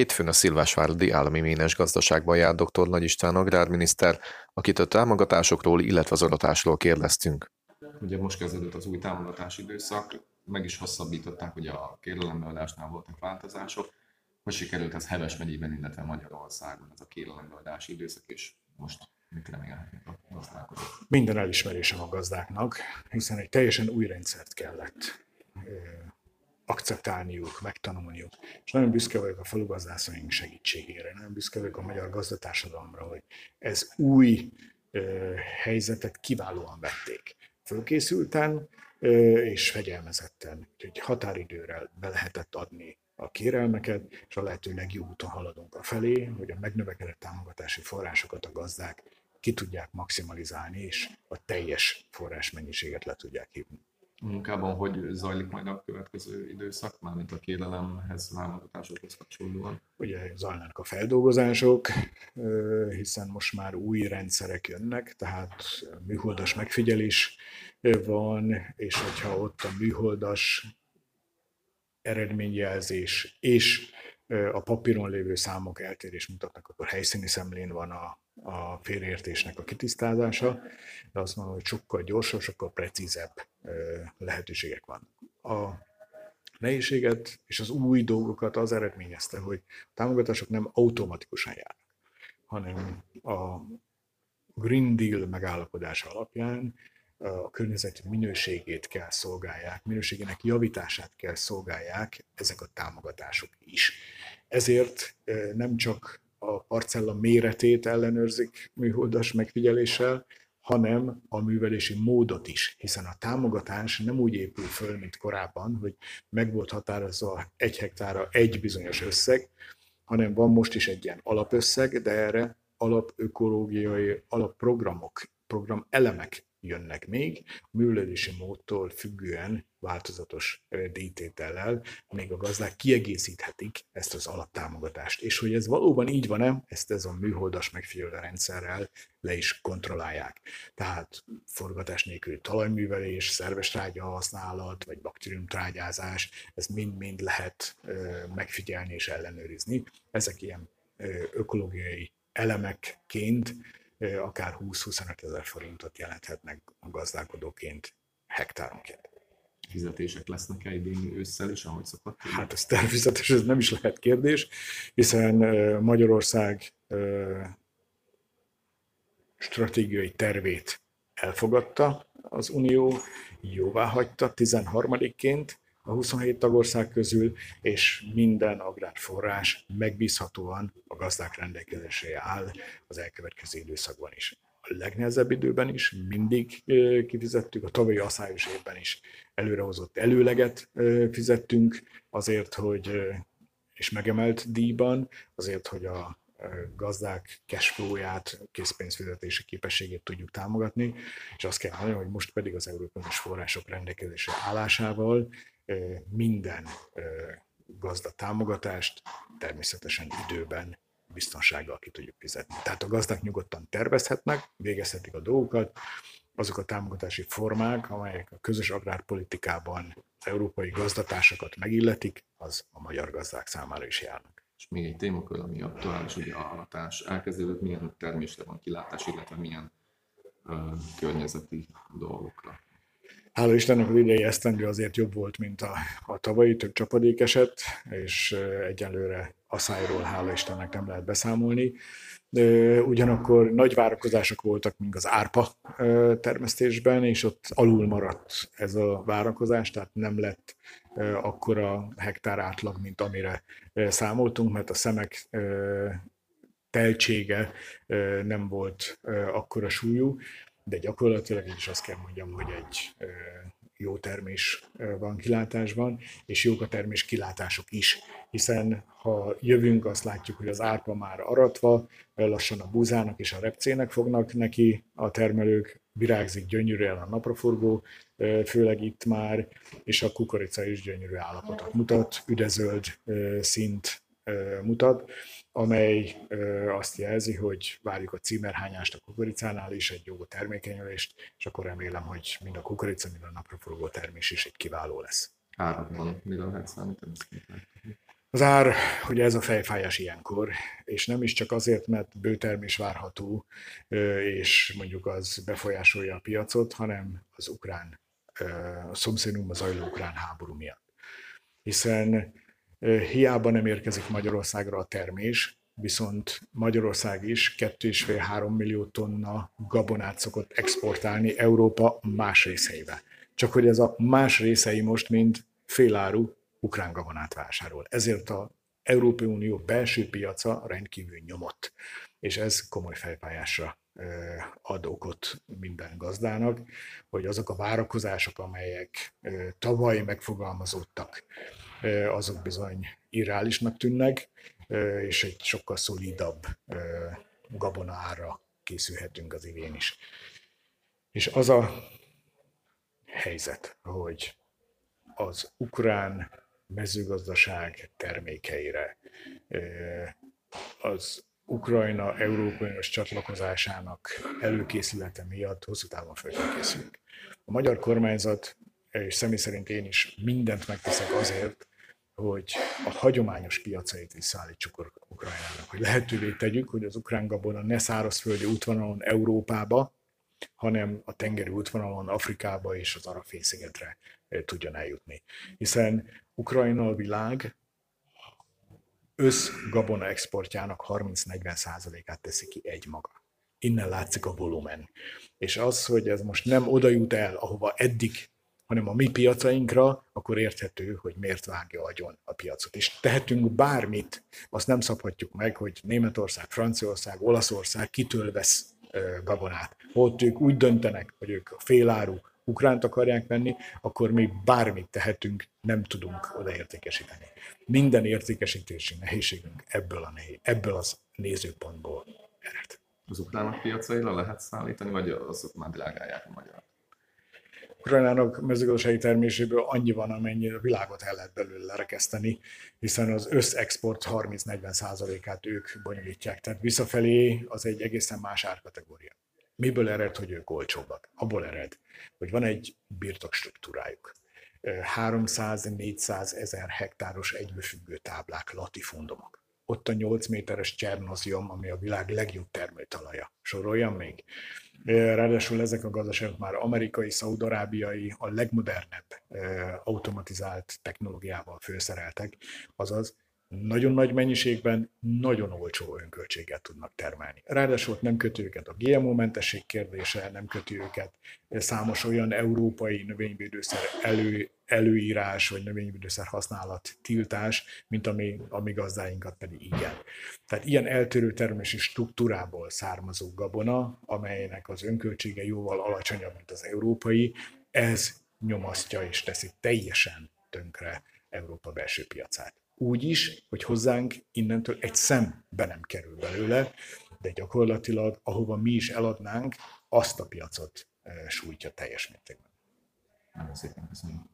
Hétfőn a Szilvásvárdi Állami Ménes Gazdaságban járt dr. Nagy István agrárminiszter, akit a támogatásokról, illetve az adatásról kérdeztünk. Ugye most kezdődött az új támogatási időszak, meg is hosszabbították, ugye a kérelembeadásnál voltak változások. Hogy sikerült ez Heves megyében, illetve Magyarországon ez a kérelembeadási időszak, és most mit remélhetnek a gazdálkodók? Minden elismerésem a gazdáknak, hiszen egy teljesen új rendszert kellett akceptálniuk, megtanulniuk. És nagyon büszke vagyok a falugazdászaink segítségére, nagyon büszke vagyok a magyar gazdatársadalomra, hogy ez új ö, helyzetet kiválóan vették. Fölkészülten ö, és fegyelmezetten, úgyhogy határidőre be lehetett adni a kérelmeket, és a lehető legjobb úton haladunk a felé, hogy a megnövekedett támogatási forrásokat a gazdák ki tudják maximalizálni, és a teljes forrásmennyiséget le tudják hívni munkában hogy zajlik majd a következő időszak, mármint a kérelemhez, válogatásokhoz kapcsolódóan? Ugye zajlanak a feldolgozások, hiszen most már új rendszerek jönnek, tehát műholdas megfigyelés van, és hogyha ott a műholdas eredményjelzés és a papíron lévő számok eltérés mutatnak, akkor helyszíni szemlén van a, a félreértésnek a kitisztázása, de azt mondom, hogy sokkal gyorsabb, sokkal precízebb lehetőségek vannak. A nehézséget és az új dolgokat az eredményezte, hogy a támogatások nem automatikusan járnak, hanem a Green Deal megállapodása alapján a környezeti minőségét kell szolgálják, minőségének javítását kell szolgálják ezek a támogatások is. Ezért nem csak a parcella méretét ellenőrzik műholdas megfigyeléssel, hanem a művelési módot is, hiszen a támogatás nem úgy épül föl, mint korábban, hogy meg volt határozva egy hektára egy bizonyos összeg, hanem van most is egy ilyen alapösszeg, de erre alapökológiai alapprogramok, program elemek jönnek még, a művelési módtól függően változatos díjtétellel még a gazdák kiegészíthetik ezt az alaptámogatást. És hogy ez valóban így van-e, ezt ez a műholdas megfigyelő rendszerrel le is kontrollálják. Tehát forgatás nélküli talajművelés, szerves trágya használat, vagy baktériumtrágyázás, ez mind-mind lehet megfigyelni és ellenőrizni. Ezek ilyen ökológiai elemekként akár 20-25 ezer forintot jelenthetnek a gazdálkodóként hektáronként. Fizetések lesznek-e idén ősszel is, ahogy szokott? Hát ez természetes, ez nem is lehet kérdés, hiszen Magyarország stratégiai tervét elfogadta az Unió, jóvá hagyta 13-ként, a 27 tagország közül, és minden agrárforrás megbízhatóan a gazdák rendelkezésére áll az elkövetkező időszakban is. A legnehezebb időben is mindig kifizettük, a tavalyi asszályos évben is előrehozott előleget fizettünk azért, hogy és megemelt díjban, azért, hogy a gazdák cashflow-ját, készpénzfizetési képességét tudjuk támogatni, és azt kell mondani, hogy most pedig az európai források rendelkezésre állásával minden gazda támogatást természetesen időben biztonsággal ki tudjuk fizetni. Tehát a gazdák nyugodtan tervezhetnek, végezhetik a dolgokat, azok a támogatási formák, amelyek a közös agrárpolitikában európai gazdatásokat megilletik, az a magyar gazdák számára is járnak. És még egy témakör, ami aktuális, ugye a hatás elkezdődött, milyen termésre van kilátás, illetve milyen uh, környezeti dolgokra. Hála Istennek az idei esztendő azért jobb volt, mint a, a tavalyi, több csapadék esett, és egyelőre asszályról hála Istennek nem lehet beszámolni. Ugyanakkor nagy várakozások voltak, mint az árpa termesztésben, és ott alul maradt ez a várakozás, tehát nem lett akkora hektár átlag, mint amire számoltunk, mert a szemek teltsége nem volt akkora súlyú, de gyakorlatilag is azt kell mondjam, hogy egy jó termés van kilátásban, és jók a termés kilátások is, hiszen ha jövünk, azt látjuk, hogy az árpa már aratva, lassan a búzának és a repcének fognak neki a termelők, virágzik gyönyörűen a napraforgó, főleg itt már, és a kukorica is gyönyörű állapotot mutat, üdezöld szint mutat amely azt jelzi, hogy várjuk a címerhányást a kukoricánál is, egy jó termékenyülést, és akkor remélem, hogy mind a kukorica, mind a napraforgó termés is egy kiváló lesz. Árakban mire lehet számítani? Az ár, ugye ez a fejfájás ilyenkor, és nem is csak azért, mert bőtermés várható, és mondjuk az befolyásolja a piacot, hanem az ukrán, a szomszédunkban zajló ukrán háború miatt. Hiszen hiába nem érkezik Magyarországra a termés, viszont Magyarország is 2,5-3 millió tonna gabonát szokott exportálni Európa más részeibe. Csak hogy ez a más részei most mind féláru ukrán gabonát vásárol. Ezért a Európai Unió belső piaca rendkívül nyomott, és ez komoly fejpályásra ad okot minden gazdának, hogy azok a várakozások, amelyek tavaly megfogalmazódtak, azok bizony irreálisnak tűnnek, és egy sokkal szolidabb gabona ára készülhetünk az idén is. És az a helyzet, hogy az ukrán mezőgazdaság termékeire, az Ukrajna Európai csatlakozásának előkészülete miatt hosszú távon fel kell készülni. A magyar kormányzat, és személy szerint én is mindent megteszek azért, hogy a hagyományos piacait visszaállítsuk Ukrajnának, hogy lehetővé tegyük, hogy az ukrán gabona ne szárazföldi útvonalon Európába, hanem a tengeri útvonalon Afrikába és az arab félszigetre tudjon eljutni. Hiszen Ukrajna a világ összgabona exportjának 30-40%-át teszi ki egy maga. Innen látszik a volumen. És az, hogy ez most nem oda jut el, ahova eddig hanem a mi piacainkra, akkor érthető, hogy miért vágja agyon a piacot. És tehetünk bármit, azt nem szabhatjuk meg, hogy Németország, Franciaország, Olaszország kitől vesz gabonát. Ott ők úgy döntenek, hogy ők féláru ukránt akarják venni, akkor mi bármit tehetünk, nem tudunk odaértékesíteni. Minden értékesítési nehézségünk ebből, a nehéz, ebből az nézőpontból ered. Az ukránok piacaira lehet szállítani, vagy azok már drágálják a magyar? Ukrajnának mezőgazdasági terméséből annyi van, amennyi a világot el lehet belőle lerekeszteni, hiszen az összexport 30-40%-át ők bonyolítják. Tehát visszafelé az egy egészen más árkategória. Miből ered, hogy ők olcsóbbak? Abból ered, hogy van egy birtok struktúrájuk. 300-400 ezer hektáros egybefüggő táblák, latifundumok. Ott a 8 méteres Csernozium, ami a világ legjobb termőtalaja. Soroljam még? Ráadásul ezek a gazdaságok már amerikai, szaudarábiai, a legmodernebb automatizált technológiával főszereltek, azaz nagyon nagy mennyiségben nagyon olcsó önköltséget tudnak termelni. Ráadásul nem kötő őket a GMO-mentesség kérdése, nem kötő őket számos olyan európai növényvédőszer elő, előírás vagy növényvédőszer használat tiltás, mint ami, ami gazdáinkat pedig igen. Tehát ilyen eltérő termési struktúrából származó gabona, amelynek az önköltsége jóval alacsonyabb, mint az európai, ez nyomasztja és teszi teljesen tönkre Európa belső piacát úgy is, hogy hozzánk innentől egy szem be nem kerül belőle, de gyakorlatilag ahova mi is eladnánk, azt a piacot sújtja teljes mértékben. Nagyon szépen köszönöm.